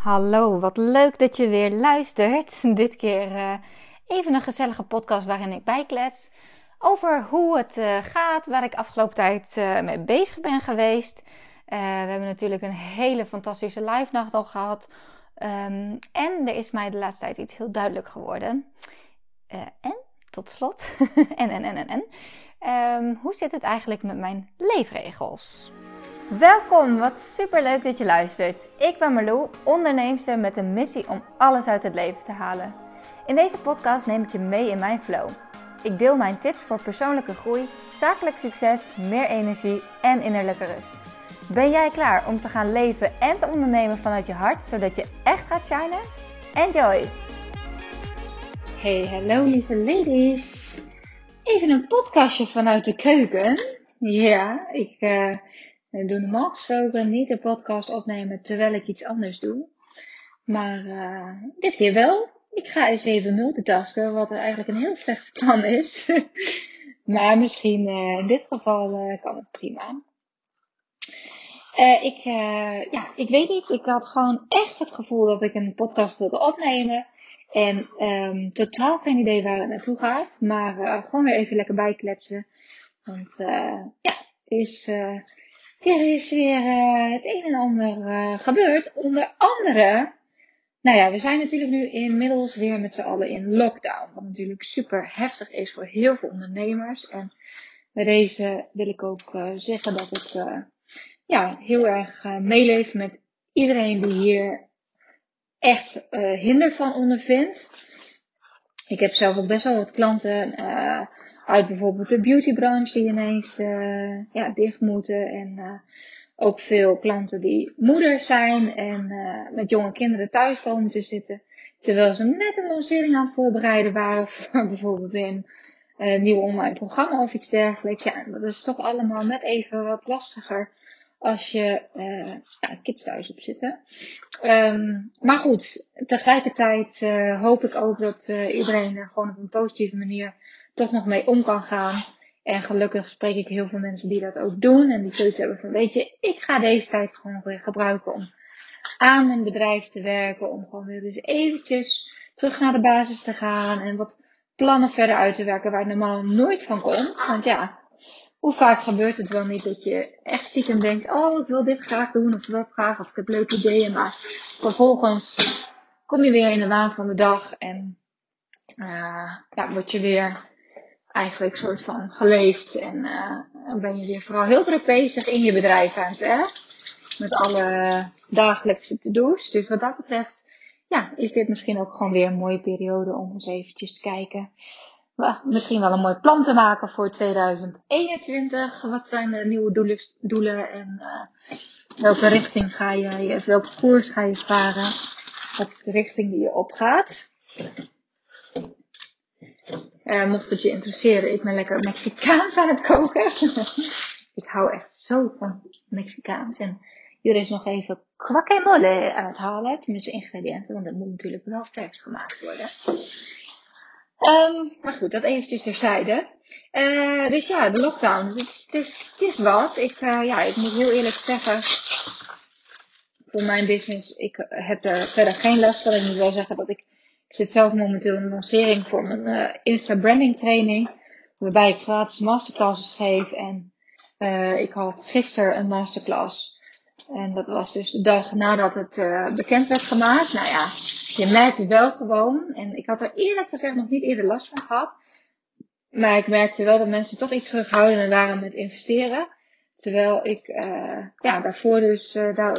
Hallo, wat leuk dat je weer luistert. Dit keer uh, even een gezellige podcast waarin ik bijklets over hoe het uh, gaat, waar ik afgelopen tijd uh, mee bezig ben geweest. we hebben natuurlijk een hele fantastische live nacht al gehad. Um, en er is mij de laatste tijd iets heel duidelijk geworden. en, tot slot, en, en, en, en, en. Um, hoe zit het eigenlijk met mijn leefregels? Welkom, wat super leuk dat je luistert. Ik ben Marlou, onderneemster met een missie om alles uit het leven te halen. In deze podcast neem ik je mee in mijn flow. Ik deel mijn tips voor persoonlijke groei, zakelijk succes, meer energie en innerlijke rust. Ben jij klaar om te gaan leven en te ondernemen vanuit je hart, zodat je echt gaat shinen? Enjoy! Hey, hallo lieve ladies. Even een podcastje vanuit de keuken. Ja, ik... Uh ik doe normaal gesproken niet de podcast opnemen terwijl ik iets anders doe. Maar uh, dit keer wel. Ik ga eens even multitasken, wat eigenlijk een heel slecht plan is. maar misschien uh, in dit geval uh, kan het prima. ik, ja, ik weet niet. Ik had gewoon echt het gevoel dat ik een podcast wilde opnemen. En um, totaal geen idee waar het naartoe gaat. Maar gewoon weer even lekker bijkletsen. Want ja, is er is weer uh, het een en ander uh, gebeurd. Onder andere, nou ja, we zijn natuurlijk nu inmiddels weer met z'n allen in lockdown. Wat natuurlijk super heftig is voor heel veel ondernemers. En bij deze wil ik ook uh, zeggen dat ik ja, heel erg meeleef met iedereen die hier echt hinder van ondervindt. Ik heb zelf ook best wel wat klanten uit bijvoorbeeld de beautybranche die ineens uh, ja, dicht moeten. En uh, ook veel klanten die moeder zijn en uh, met jonge kinderen thuis komen te zitten. Terwijl ze net een lancering aan het voorbereiden waren voor bijvoorbeeld een nieuw online programma of iets dergelijks. Ja, dat is toch allemaal net even wat lastiger als je ja, kids thuis op zitten. Um, maar goed, tegelijkertijd hoop ik ook dat iedereen er gewoon op een positieve manier toch nog mee om kan gaan. En gelukkig spreek ik heel veel mensen die dat ook doen. En die zoiets hebben van, weet je, ik ga deze tijd gewoon weer gebruiken om aan mijn bedrijf te werken. Om gewoon weer eens eventjes terug naar de basis te gaan. En wat plannen verder uit te werken waar normaal nooit van komt. Want ja, hoe vaak gebeurt het wel niet dat je echt stiekem denkt, oh ik wil dit graag doen of dat graag. Of ik heb leuke ideeën. Maar vervolgens kom je weer in de waan van de dag. En uh, ja, word je weer eigenlijk soort van geleefd. En uh, ben je weer vooral heel druk bezig in je bedrijf aan het Met alle dagelijkse to-do's. Dus wat dat betreft, ja, is dit misschien ook gewoon weer een mooie periode om eens eventjes te kijken. misschien wel een mooi plan te maken voor 2021. Wat zijn de nieuwe doelen, en uh, welke richting ga je, welke koers ga je varen? Wat is de richting die je opgaat? Uh, mocht het je interesseren, ik ben lekker Mexicaans aan het koken. ik hou echt zo van Mexicaans. En hier is nog even guacamole aan het halen. Tenminste ingrediënten, want dat moet natuurlijk wel vers gemaakt worden. Um, maar goed, dat eventjes terzijde. Uh, dus ja, de lockdown. Het is, het is, wat. Ik, uh, ja, ik moet heel eerlijk zeggen. Voor mijn business, ik heb er verder geen last van. Ik moet wel zeggen dat ik ik zit zelf momenteel in een lancering voor mijn uh, Insta branding training. Waarbij ik gratis masterclasses geef. En uh, ik had gisteren een masterclass. En dat was dus de dag nadat het uh, bekend werd gemaakt. Nou ja, je merkte wel gewoon. En ik had er eerlijk gezegd nog niet eerder last van gehad. Maar ik merkte wel dat mensen toch iets terughoudender waren met investeren. Terwijl ik ja, daarvoor dus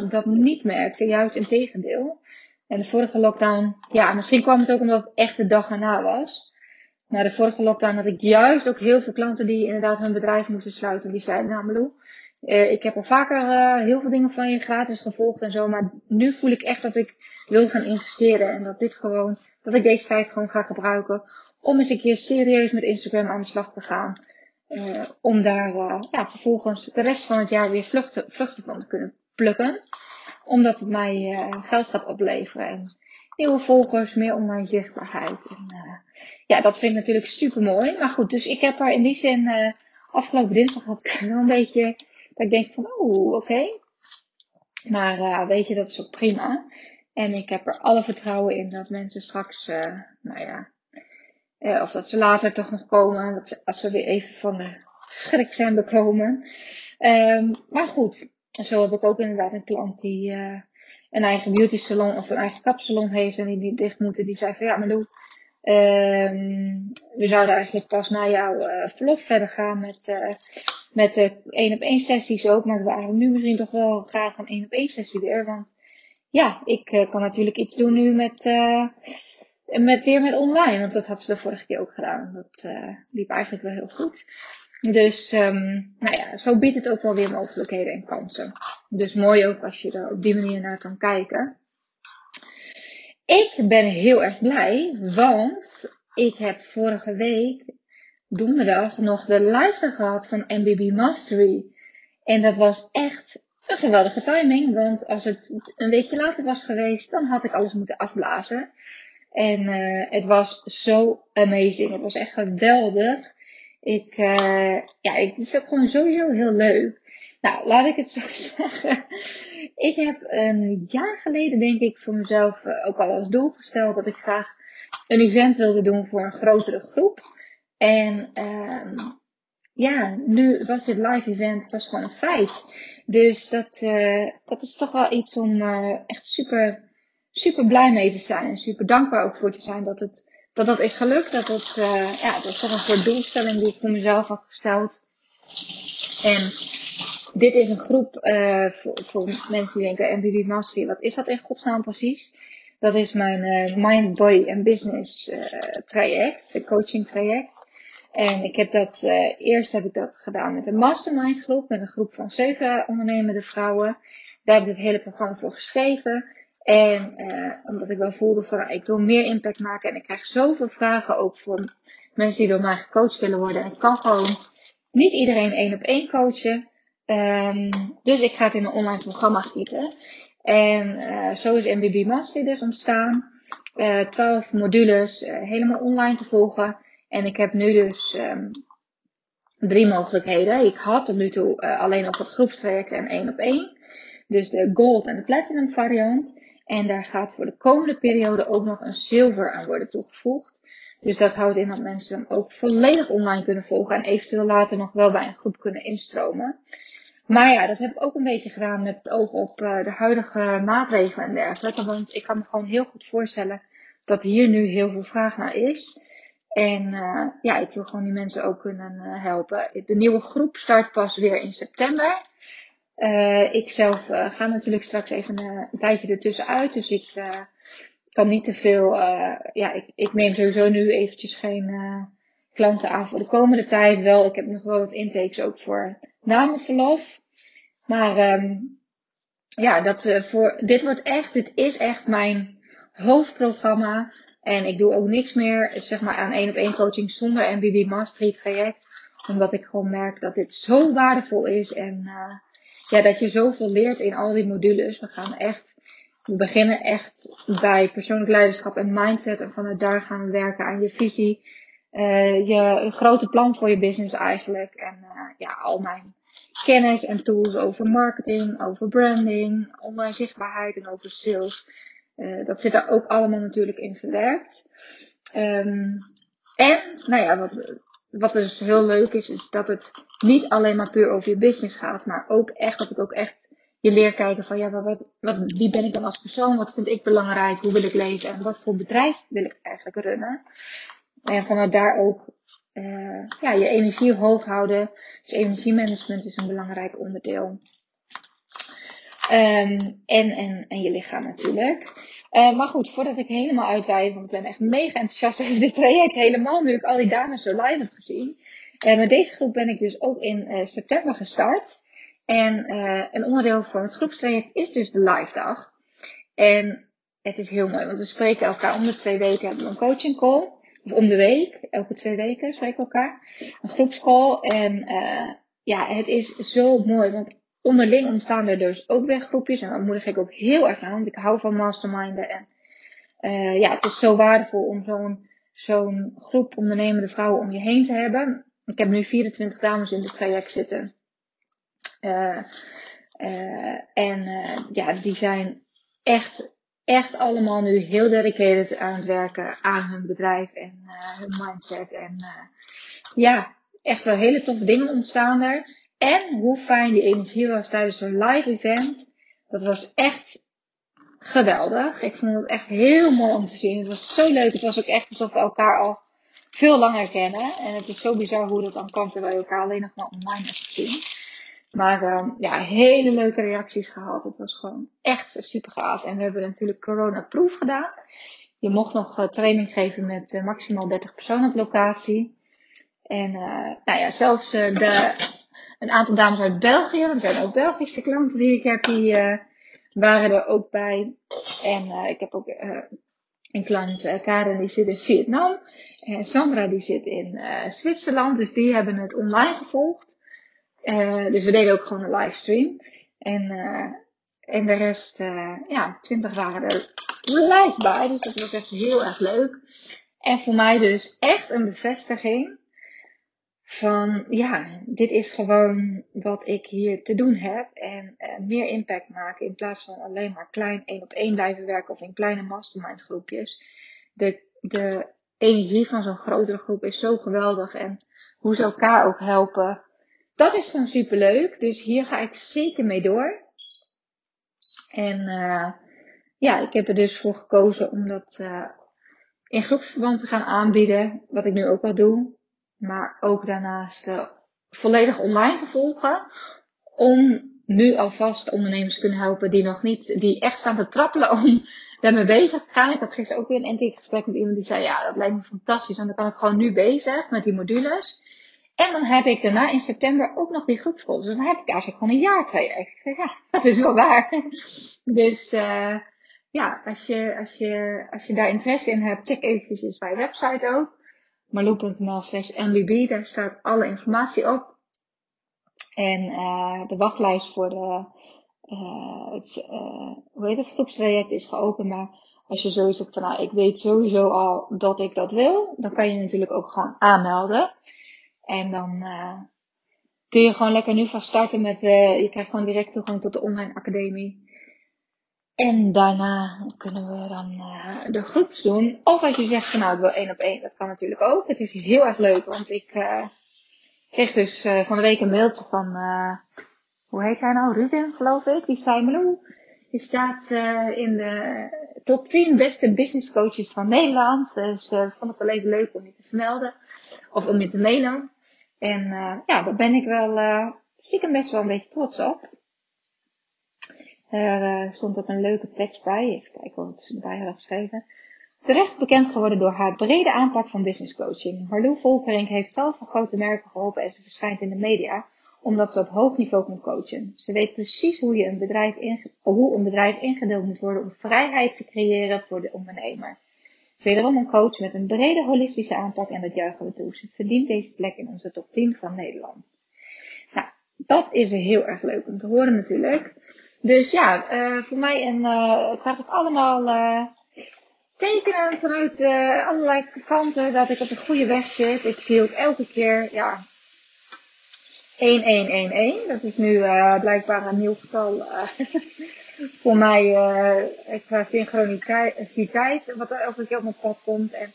dat niet merkte. Juist in tegendeel. En de vorige lockdown, ja, misschien kwam het ook omdat het echt de dag erna was. Maar de vorige lockdown had ik juist ook heel veel klanten die inderdaad hun bedrijf moesten sluiten. Die zeiden, nou Malou, uh, ik heb al vaker uh, heel veel dingen van je gratis gevolgd en zo. Maar nu voel ik echt dat ik wil gaan investeren. En dat dit gewoon, dat ik deze tijd gewoon ga gebruiken. Om eens een keer serieus met Instagram aan de slag te gaan. Uh, om daar ja, vervolgens de rest van het jaar weer vluchten, vluchten van te kunnen plukken omdat het mij uh, geld gaat opleveren. En nieuwe volgers, meer online zichtbaarheid. En, uh, ja, dat vind ik natuurlijk super mooi. Maar goed, dus ik heb er in die zin uh, afgelopen dinsdag had ik wel een beetje dat ik denk van, oeh, oké. Maar weet je, dat is ook prima. En ik heb er alle vertrouwen in dat mensen straks, nou ja, of dat ze later toch nog komen, dat ze, als ze weer even van de schrik zijn bekomen. Um, maar goed, zo heb ik ook inderdaad een klant die uh, een eigen beauty salon of een eigen kapsalon heeft en die niet dicht moeten. Die zei van ja, maar doe, um, we zouden eigenlijk pas na jouw uh, verlof verder gaan met, uh, met de één op één sessies ook. Maar we eigenlijk nu misschien toch wel graag een één op één sessie weer. Want ja, ik kan natuurlijk iets doen nu met, met weer met online. Want dat had ze de vorige keer ook gedaan. Dat liep eigenlijk wel heel goed. Dus, um, nou ja, zo biedt het ook wel weer mogelijkheden en kansen. Dus mooi ook als je er op die manier naar kan kijken. Ik ben heel erg blij, want ik heb vorige week donderdag nog de live gehad van MBB Mastery. En dat was echt een geweldige timing, want als het een weekje later was geweest, dan had ik alles moeten afblazen. En uh, het was zo amazing. Het was echt geweldig. Ik, uh, ja, het is ook gewoon sowieso heel leuk. Nou, laat ik het zo zeggen. Ik heb een jaar geleden, denk ik, voor mezelf uh, ook al als doel gesteld dat ik graag een event wilde doen voor een grotere groep. En um, ja, nu was dit live event was gewoon een feit. Dus dat, uh, dat is toch wel iets om echt super, super blij mee te zijn. En super dankbaar ook voor te zijn dat het, dat, dat is gelukt. Dat het, uh, ja, dat is toch een soort doelstelling die ik voor mezelf had gesteld. En dit is een groep uh, voor, mensen die denken, MBB Mastery, wat is dat in godsnaam precies? Dat is mijn uh, Mind, Body en Business traject, een coaching traject. En ik heb dat, eerst heb ik dat gedaan met een mastermind groep, met een groep van zeven ondernemende vrouwen. Daar heb ik het hele programma voor geschreven. En uh, omdat ik wel voelde van, ik wil meer impact maken en ik krijg zoveel vragen ook voor mensen die door mij gecoacht willen worden. En ik kan gewoon niet iedereen één op één coachen. Um, dus ik ga het in een online programma gieten. En uh, zo is MBB Mastery dus ontstaan. Uh, 12 modules, uh, helemaal online te volgen. En ik heb nu dus um, drie mogelijkheden. Ik had tot nu toe alleen nog het groepstraject en één op één. Dus de gold en de platinum variant. En daar gaat voor de komende periode ook nog een zilver aan worden toegevoegd. Dus dat houdt in dat mensen hem ook volledig online kunnen volgen en eventueel later nog wel bij een groep kunnen instromen. Maar ja, dat heb ik ook een beetje gedaan met het oog op uh, de huidige maatregelen en dergelijke. Want ik kan me gewoon heel goed voorstellen dat hier nu heel veel vraag naar is. En uh, ja, ik wil gewoon die mensen ook kunnen uh, helpen. De nieuwe groep start pas weer in september. Uh, ik zelf ga natuurlijk straks even een tijdje ertussen uit. Dus ik kan niet te veel. ja, ik, ik, neem sowieso nu eventjes geen klanten aan voor de komende tijd. Wel, ik heb nog wel wat intakes ook voor na mijn verlof. Maar um, ja, dat, voor, dit wordt echt, dit is echt mijn hoofdprogramma. En ik doe ook niks meer, zeg maar, aan één op één coaching zonder MBB Mastery traject. Omdat ik gewoon merk dat dit zo waardevol is. En ja, dat je zoveel leert in al die modules. We gaan echt, we beginnen echt bij persoonlijk leiderschap en mindset. En vanuit daar gaan we werken aan je visie. Uh, je grote plan voor je business eigenlijk. En uh, ja, al mijn kennis en tools over marketing, over branding, online zichtbaarheid en over sales. Uh, dat zit daar ook allemaal natuurlijk in verwerkt. Um, en, nou ja, wat, wat dus heel leuk is, is dat het niet alleen maar puur over je business gaat, maar ook echt, dat ik ook echt je leer kijken van, ja, wat, wat, wie ben ik dan als persoon? Wat vind ik belangrijk? Hoe wil ik leven? En wat voor bedrijf wil ik eigenlijk runnen? En vanuit daar ook, uh, ja, je energie hoog houden. Dus energiemanagement is een belangrijk onderdeel. Um, en, en, en je lichaam natuurlijk. Uh, maar goed, voordat ik helemaal uitweid, want ik ben echt mega enthousiast over dit traject. Helemaal nu ik al die dames zo live heb gezien. Uh, met deze groep ben ik dus ook in uh, september gestart. En een onderdeel van het groepstraject is dus de live dag. En het is heel mooi, want we spreken elkaar om de twee weken hebben we een coaching call. Of om de week, elke twee weken spreken we elkaar. Een groepscall. En ja, het is zo mooi, want onderling ontstaan er dus ook weer groepjes. En dat moedig ik ook heel erg aan. Want ik hou van masterminden. En uh, ja, het is zo waardevol om zo'n zo'n groep ondernemende vrouwen om je heen te hebben. Ik heb nu 24 dames in het traject zitten. Uh, uh, en ja, die zijn echt, echt allemaal nu heel dedicated aan het werken aan hun bedrijf en hun mindset. En ja, echt wel hele toffe dingen ontstaan er. En hoe fijn die energie was tijdens zo'n live event. Dat was echt geweldig. Ik vond het echt heel mooi om te zien. Het was zo leuk. Het was ook echt alsof we elkaar al veel langer kennen. En het is zo bizar hoe dat dan kan terwijl je elkaar alleen nog maar online hebt gezien. Maar uh, ja, hele leuke reacties gehad. Het was gewoon echt super gaaf. En we hebben natuurlijk corona-proof gedaan. Je mocht nog uh, training geven met uh, maximaal 30 personen op locatie. En nou ja, zelfs de, een aantal dames uit België, er zijn ook Belgische klanten die ik heb, die waren er ook bij. En ik heb ook een klant, Karen, die zit in Vietnam. En Sandra, die zit in Zwitserland. Dus die hebben het online gevolgd. Dus we deden ook gewoon een livestream. En, en de rest, ja, 20 waren er live bij. Dus dat was echt heel erg leuk. En voor mij dus echt een bevestiging van, ja, dit is gewoon wat ik hier te doen heb. En meer impact maken in plaats van alleen maar klein één op één blijven werken of in kleine mastermind groepjes. De, de energie van zo'n grotere groep is zo geweldig. En hoe ze elkaar ook helpen dat is gewoon super leuk. Dus hier ga ik zeker mee door. En uh, ja, ik heb er dus voor gekozen om dat uh, in groepsverband te gaan aanbieden. Wat ik nu ook wel doe. Maar ook daarnaast uh, volledig online te volgen. Om nu alvast ondernemers te kunnen helpen die nog niet, die echt staan te trappelen om daarmee bezig te gaan. Ik had gisteren ook weer een intake gesprek met iemand die zei, ja, dat lijkt me fantastisch. Want dan kan ik gewoon nu bezig met die modules. En dan heb ik daarna in september ook nog die groepschool. Dus dan heb ik eigenlijk gewoon een jaar traject. Ja, dat is wel waar. Dus uh, ja, als je, als, je, als je daar interesse in hebt, check eventjes mijn website ook. marloe.nl slash mbb. Daar staat alle informatie op. En uh, de wachtlijst voor de, uh, het, hoe heet het, groepstraject is geopend. Maar als je hebt van, nou, ik weet sowieso al dat ik dat wil, dan kan je natuurlijk ook gewoon aanmelden. En dan kun je gewoon lekker nu van starten met, je krijgt gewoon direct toegang tot de online academie. En daarna kunnen we dan uh, de groeps doen. Of als je zegt van nou ik wil één op één, dat kan natuurlijk ook. Het is heel erg leuk, want ik kreeg dus van de week een mailtje van, hoe heet hij nou? Ruben geloof ik. Die zei Meloen, je staat in de top 10 beste business coaches van Nederland. Dus dat vond ik wel even leuk om je te vermelden. Of om je te mailen. En uh, ja, daar ben ik wel uh, stiekem best wel een beetje trots op. Er uh, stond ook een leuke tekst bij. Even kijken wat ze erbij hadden geschreven. Terecht bekend geworden door haar brede aanpak van business coaching. Marlou Volkering heeft tal van grote merken geholpen en ze verschijnt in de media omdat ze op hoog niveau kan coachen. Ze weet precies hoe, je een bedrijf hoe een bedrijf ingedeeld moet worden om vrijheid te creëren voor de ondernemer. Wederom een coach met een brede holistische aanpak en dat juichen we toe. Ze verdient deze plek in onze top 10 van Nederland. Nou, dat is heel erg leuk om te horen natuurlijk. Dus ja, uh, voor mij en uh, het allemaal uh, tekenen vanuit allerlei kanten dat ik op de goede weg zit. Ik zie ook elke keer, ja, 1111. Dat is nu blijkbaar een nieuw getal voor mij extra synchroniteit, wat er elke keer op mijn pad komt. En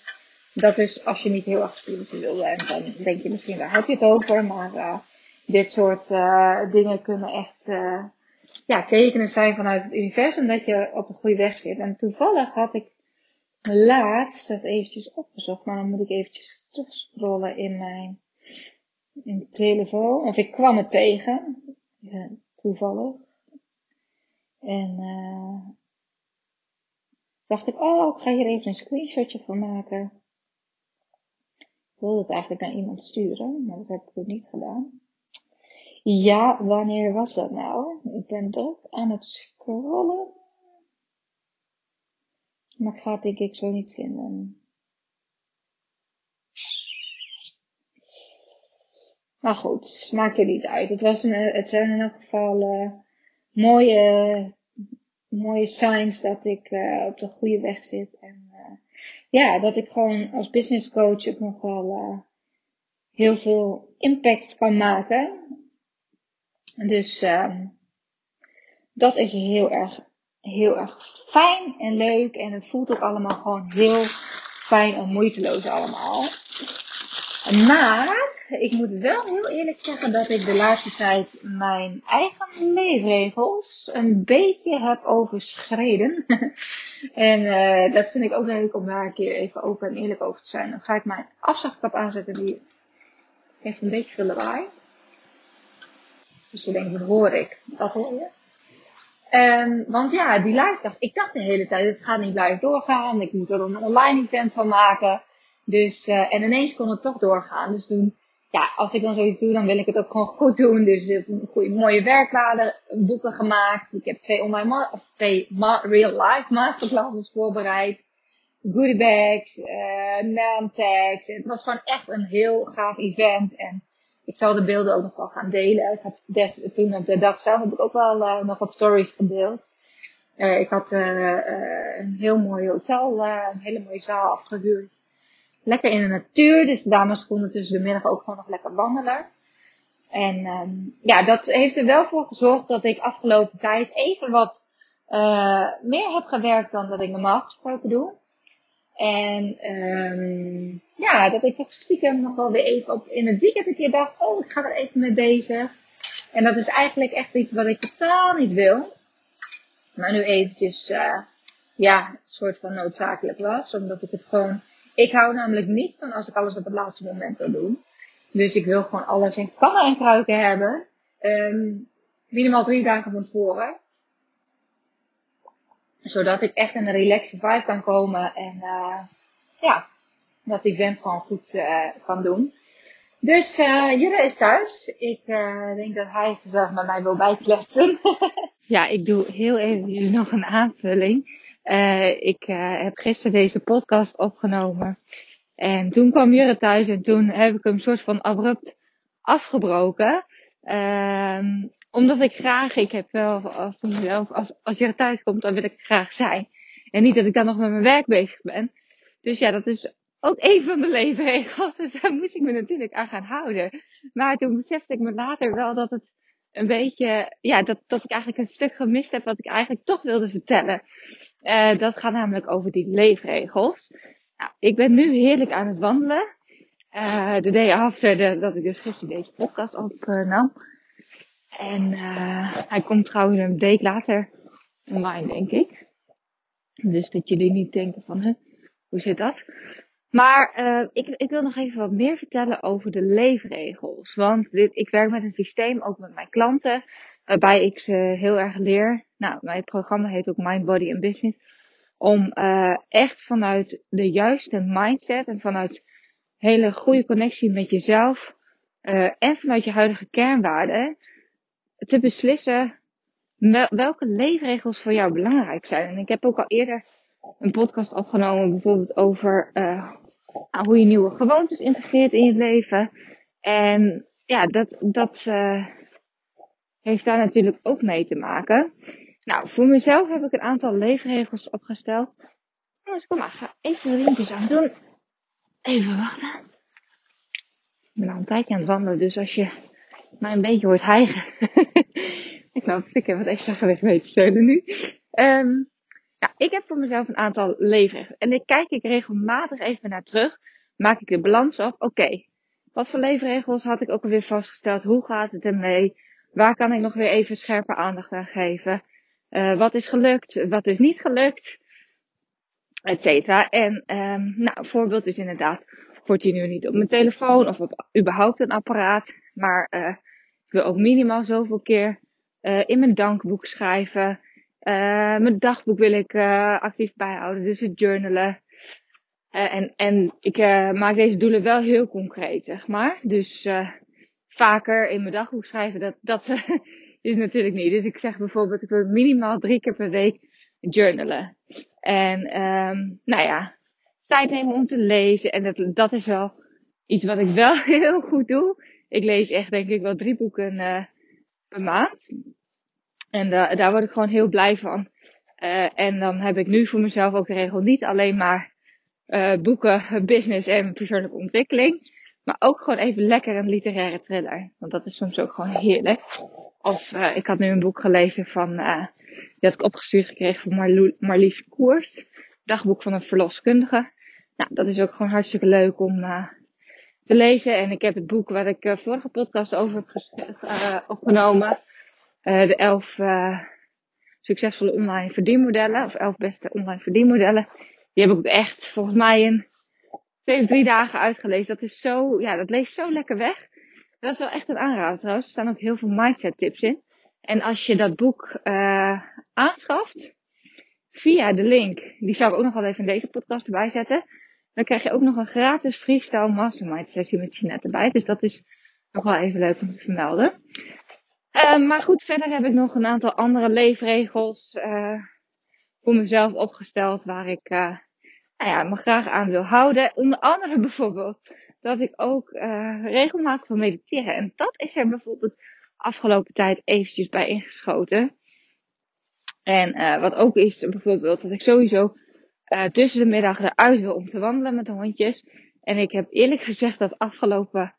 dat is als je niet heel erg spiritueel bent, dan denk je misschien daar heb je het over. Maar dit soort dingen kunnen echt ja, tekenen zijn vanuit het universum dat je op de goede weg zit. En toevallig had ik laatst dat eventjes opgezocht, maar dan moet ik eventjes terugscrollen in mijn in telefoon. Of ik kwam het tegen, toevallig. En uh, dacht ik, oh, ik ga hier even een screenshotje van maken. Ik wilde het eigenlijk naar iemand sturen, maar dat heb ik toen niet gedaan. Ja, wanneer was dat nou? Ik ben druk aan het scrollen. Maar ik ga het denk ik zo niet vinden. Maar goed, maakt er niet uit. Het, was een, het zijn in elk geval uh, mooie mooie signs dat ik uh, op de goede weg zit. En uh, ja, dat ik gewoon als business coach ook nog wel heel veel impact kan maken. Dus um, dat is heel erg, heel erg fijn en leuk. En het voelt ook allemaal gewoon heel fijn en moeiteloos allemaal. Maar ik moet wel heel eerlijk zeggen dat ik de laatste tijd mijn eigen leefregels een beetje heb overschreden. en uh, dat vind ik ook leuk om daar een keer even open en eerlijk over te zijn. Dan ga ik mijn afzagkap aanzetten. Die heeft een beetje veel lawaai. Dus dat hoor ik. Dat hoor je. Um, want ja, die live. Ik dacht de hele tijd, het gaat niet live doorgaan. Ik moet er een online event van maken. Dus, uh, en ineens kon het toch doorgaan. Dus toen, ja, als ik dan zoiets doe, dan wil ik het ook gewoon goed doen. Dus ik heb goede, mooie werkwaarden, boeken gemaakt. Ik heb twee online, of twee real life masterclasses voorbereid. Goodie bags, uh, tags. Het was gewoon echt een heel gaaf event. En ik zal de beelden ook nog wel gaan delen. Ik heb toen op de dag zelf heb ik ook wel uh, nog wat stories gedeeld. Uh, ik had uh, een heel mooi hotel, een hele mooie zaal afgehuurd. Lekker in de natuur, dus de dames konden tussen de middag ook gewoon nog lekker wandelen. En um, ja, dat heeft er wel voor gezorgd dat ik afgelopen tijd even wat meer heb gewerkt dan dat ik normaal gesproken doe. En um, ja, dat ik toch stiekem nog wel weer even op in het weekend een keer dacht, oh, ik ga er even mee bezig. En dat is eigenlijk echt iets wat ik totaal niet wil. Maar nu eventjes, uh, ja, een soort van noodzakelijk was. Omdat ik het gewoon, ik hou namelijk niet van als ik alles op het laatste moment wil doen. Dus ik wil gewoon alles in kannen en kruiken hebben. Um, minimaal drie dagen van tevoren zodat ik echt in een relaxe vibe kan komen en uh, ja, dat event gewoon goed uh, kan doen. Dus uh, Jure is thuis. Ik uh, denk dat hij gezellig met mij wil bijkletsen. ja, ik doe heel even nog een aanvulling. Uh, ik heb gisteren deze podcast opgenomen. En toen kwam Jure thuis en toen heb ik hem soort van abrupt afgebroken. Omdat ik graag, ik heb wel van mezelf, als, als je er thuis komt, dan wil ik graag zijn. En niet dat ik dan nog met mijn werk bezig ben. Dus ja, dat is ook een van de leefregels. Dus daar moest ik me natuurlijk aan gaan houden. Maar toen besefte ik me later wel dat het een beetje, ja, dat, dat ik eigenlijk een stuk gemist heb wat ik eigenlijk toch wilde vertellen. Uh, dat gaat namelijk over die leefregels. Nou, ik ben nu heerlijk aan het wandelen. Uh, de day after dat ik dus gisteren deze podcast opnam. En uh, hij komt trouwens een week later online, denk ik. Dus dat jullie niet denken van, hè, hoe zit dat? Maar uh, ik, ik wil nog even wat meer vertellen over de leefregels. Want dit, ik werk met een systeem, ook met mijn klanten, waarbij ik ze heel erg leer. Nou, mijn programma heet ook Mind, Body and Business. Om uh, echt vanuit de juiste mindset en vanuit hele goede connectie met jezelf en vanuit je huidige kernwaarden te beslissen welke leefregels voor jou belangrijk zijn. En ik heb ook al eerder een podcast opgenomen, bijvoorbeeld over uh, hoe je nieuwe gewoontes integreert in je leven. En ja, dat, dat uh, heeft daar natuurlijk ook mee te maken. Nou, voor mezelf heb ik een aantal leefregels opgesteld. Dus kom maar, ga even de linkjes aan doen. Even wachten. Ik ben al een tijdje aan het wandelen, dus als je mij een beetje hoort hijgen. ik ik heb wat extra gewicht mee te steunen nu. Um, ja, ik heb voor mezelf een aantal leefregels. En ik kijk ik regelmatig even naar terug. Maak ik de balans op. Oké, wat voor leefregels had ik ook alweer vastgesteld? Hoe gaat het ermee? Waar kan ik nog weer even scherpe aandacht aan geven? Uh, wat is gelukt? Wat is niet gelukt? Etcetera. En um, nou, voorbeeld is inderdaad, wordt hij nu niet op mijn telefoon of op überhaupt een apparaat. Maar uh, ik wil ook minimaal zoveel keer uh, in mijn dankboek schrijven. Uh, mijn dagboek wil ik actief bijhouden, dus het journalen. en, en ik maak deze doelen wel heel concreet, zeg maar. Dus vaker in mijn dagboek schrijven, dat, dat is natuurlijk niet. Dus ik zeg bijvoorbeeld, ik wil minimaal drie keer per week journalen. En um, nou ja, tijd nemen om te lezen. En dat, dat is wel iets wat ik wel heel goed doe. Ik lees echt denk ik wel drie boeken uh, per maand. En da daar word ik gewoon heel blij van. Uh, en dan heb ik nu voor mezelf ook de regel niet alleen maar boeken, business en persoonlijke ontwikkeling. Maar ook gewoon even lekker een literaire thriller. Want dat is soms ook gewoon heerlijk. Of ik had nu een boek gelezen van had ik opgestuurd gekregen van Marlies Koers. Dagboek van een verloskundige. Nou, dat is ook gewoon hartstikke leuk om te lezen. En ik heb het boek waar ik uh, vorige podcast over heb uh, opgenomen. de elf succesvolle online verdienmodellen. Of elf beste online verdienmodellen. Die heb ik ook echt volgens mij in twee of drie dagen uitgelezen. Dat is zo, ja, dat leest zo lekker weg. Dat is wel echt een aanrader trouwens. Er staan ook heel veel mindset tips in. En als je dat boek aanschaft, via de link, die zal ik ook nog wel even in deze podcast erbij zetten. Dan krijg je ook nog een gratis freestyle mastermind sessie met Jeanette erbij. Dus dat is nog wel even leuk om te vermelden. Uh, maar goed, verder heb ik nog een aantal andere leefregels uh, voor mezelf opgesteld waar ik uh, nou ja, me graag aan wil houden. Onder andere bijvoorbeeld dat ik ook uh, regelmatig wil mediteren. En dat is er bijvoorbeeld afgelopen tijd eventjes bij ingeschoten. En wat ook is bijvoorbeeld dat ik sowieso uh, tussen de middag eruit wil om te wandelen met de hondjes. En ik heb eerlijk gezegd dat afgelopen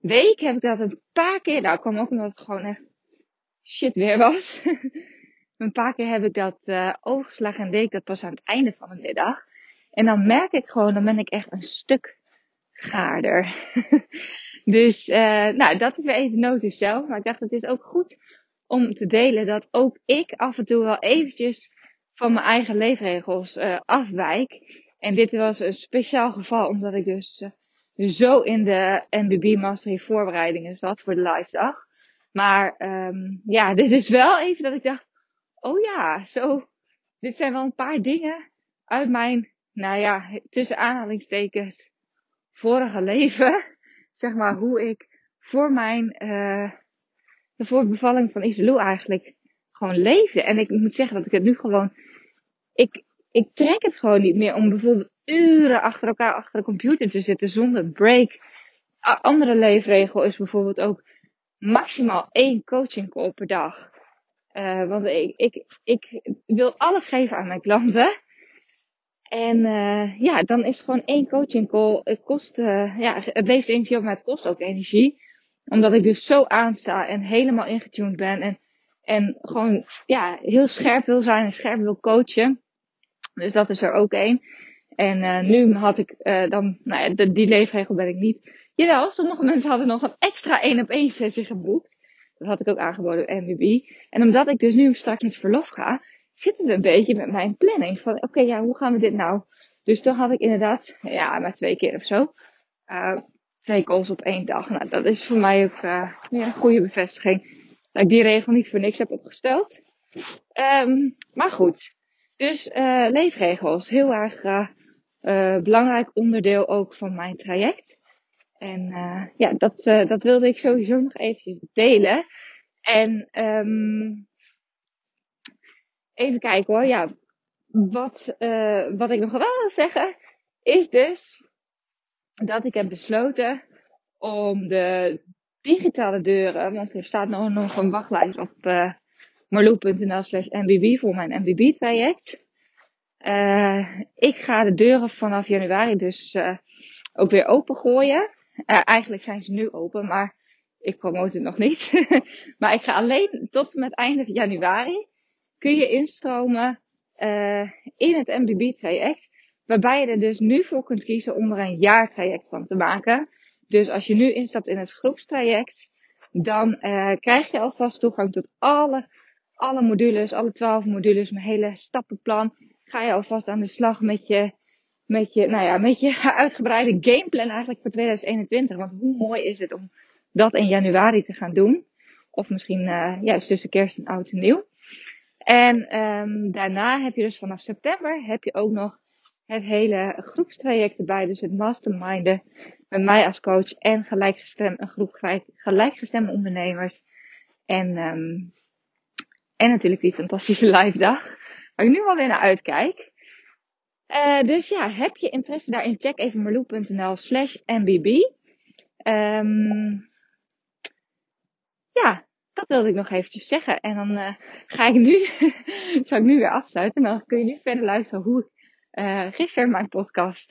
week heb ik dat een paar keer, nou kwam ook omdat het gewoon echt shit weer was. een paar keer heb ik dat uh, overgeslagen en deed dat pas aan het einde van de middag. En dan merk ik gewoon, dan ben ik echt een stuk gaarder. dus, uh, nou, dat is weer even notus zelf. Maar ik dacht, het is ook goed om te delen dat ook ik af en toe wel eventjes van mijn eigen leefregels uh, afwijk. En dit was een speciaal geval, omdat ik dus uh, zo in de MBB Mastery voorbereidingen zat voor de live dag. Maar um, ja, dit is wel even dat ik dacht, oh ja, zo, dit zijn wel een paar dingen uit mijn, nou ja, tussen aanhalingstekens, vorige leven, zeg maar, hoe ik voor mijn, uh, de bevalling van Iselou eigenlijk gewoon leefde. En ik moet zeggen dat ik het nu gewoon, ik, ik trek het gewoon niet meer om bijvoorbeeld uren achter elkaar achter de computer te zitten zonder break. andere leefregel is bijvoorbeeld ook maximaal één coaching call per dag. Uh, want ik, ik, ik wil alles geven aan mijn klanten. En uh, ja, dan is gewoon één coaching call. Het kost, uh, ja, het levert energie op, maar het kost ook energie. Omdat ik dus zo aansta en helemaal ingetuned ben. En, en gewoon, ja, heel scherp wil zijn en scherp wil coachen. Dus dat is er ook één. En uh, nu had ik uh, dan, nou ja, de, die leefregel ben ik niet. Jawel, sommige mensen hadden nog een extra één op één sessie geboekt. Dat had ik ook aangeboden op MBB. En omdat ik dus nu straks met verlof ga, zitten we een beetje met mijn planning. Van oké, ja, hoe gaan we dit nou? Dus toen had ik inderdaad, ja, maar twee keer of zo. Uh, twee calls op één dag. Nou, dat is voor mij ook ja, een goede bevestiging. Dat ik die regel niet voor niks heb opgesteld. Um, maar goed. Dus uh, leefregels. Heel erg belangrijk onderdeel ook van mijn traject. En ja, dat, dat wilde ik sowieso nog eventjes delen. En um, even kijken hoor. Ja, wat, wat ik nog wel wil zeggen is dus dat ik heb besloten om de digitale deuren, want er staat nog, nog een wachtlijst op uh, marloe.nl slash mbb voor mijn mbb traject. Uh, ik ga de deuren vanaf januari dus uh, ook weer opengooien. Uh, eigenlijk zijn ze nu open, maar ik promote het nog niet. maar ik ga alleen tot en met einde januari kun je instromen in het MBB-traject. Waarbij je er dus nu voor kunt kiezen om er een jaartraject van te maken. Dus als je nu instapt in het groepstraject, dan krijg je alvast toegang tot alle, alle modules, alle twaalf modules, mijn hele stappenplan. Ga je alvast aan de slag met je, met je, nou ja, met je uitgebreide gameplan eigenlijk voor 2021. Want hoe mooi is het om dat in januari te gaan doen? Of misschien uh, juist tussen kerst en oud en nieuw. En um, daarna heb je dus vanaf september heb je ook nog het hele groepstraject erbij. Dus het masterminden met mij als coach en gelijkgestemd, een groep gelijkgestemde ondernemers. En, um, en natuurlijk die fantastische live dag. Waar ik nu alweer naar uitkijk. Uh, dus ja, heb je interesse daarin? Check even marloe.nl slash mbb. Um, ja, dat wilde ik nog eventjes zeggen. En dan uh, ga ik nu, zal ik nu weer afsluiten. En dan kun je nu verder luisteren hoe ik uh, gisteren mijn podcast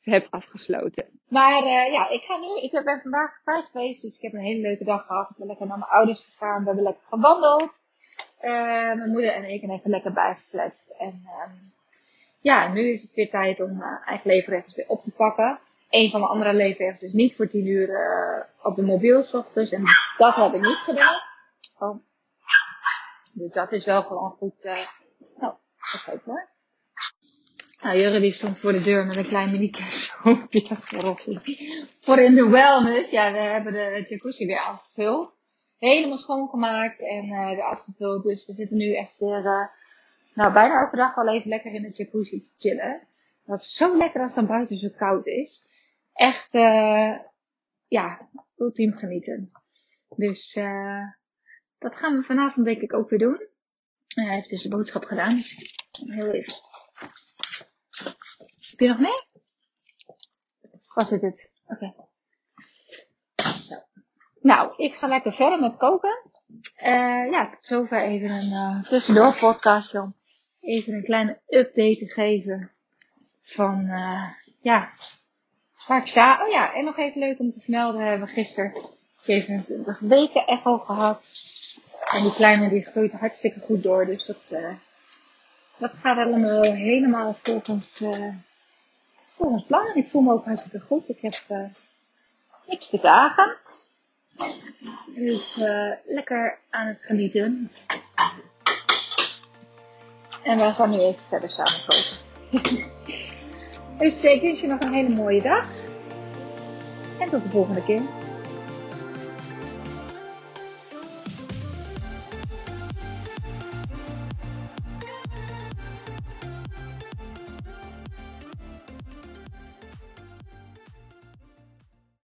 heb afgesloten. Maar ja, ik ga nu, ik ben vandaag vrij geweest, dus ik heb een hele leuke dag gehad. Ik ben lekker naar mijn ouders gegaan, we hebben lekker gewandeld. Mijn moeder en ik even lekker bijgefletst. En ehm, ja, nu is het weer tijd om eigen leefregels weer op te pakken. Een van de andere leefregels is niet voor 10 uur op de mobiel s ochtends. En dat heb ik niet gedaan. Oh. Dus dat is wel gewoon goed. Uh, nou, even hoor. Nou, Jurre die stond voor de deur met een klein mini Voor in de wellness. Ja, we hebben de jacuzzi weer afgevuld. Helemaal schoongemaakt en uh, weer afgevuld. Dus we zitten nu echt weer, uh, nou bijna elke dag wel even lekker in de jacuzzi te chillen. Dat is zo lekker als het dan buiten zo koud is. Echt, uh, ja, ultiem genieten. Dus, dat gaan we vanavond denk ik ook weer doen. hij heeft dus de boodschap gedaan. Dus heel even. Heb je nog mee? Was dit het? Oké. Nou, ik ga lekker verder met koken. Uh, ja, zover even een uh, tussendoor podcastje om even een kleine update te geven van, uh, ja, waar ik sta. Oh ja, en nog even leuk om te vermelden, we hebben gisteren 27 weken echo gehad. En die kleine die groeit hartstikke goed door. Dus dat, dat gaat allemaal helemaal volgens, volgens plan. Ik voel me ook hartstikke goed. Ik heb niks te klagen. Dus lekker aan het genieten. En we gaan nu even verder samen koken. dus ik wens je nog een hele mooie dag. En tot de volgende keer.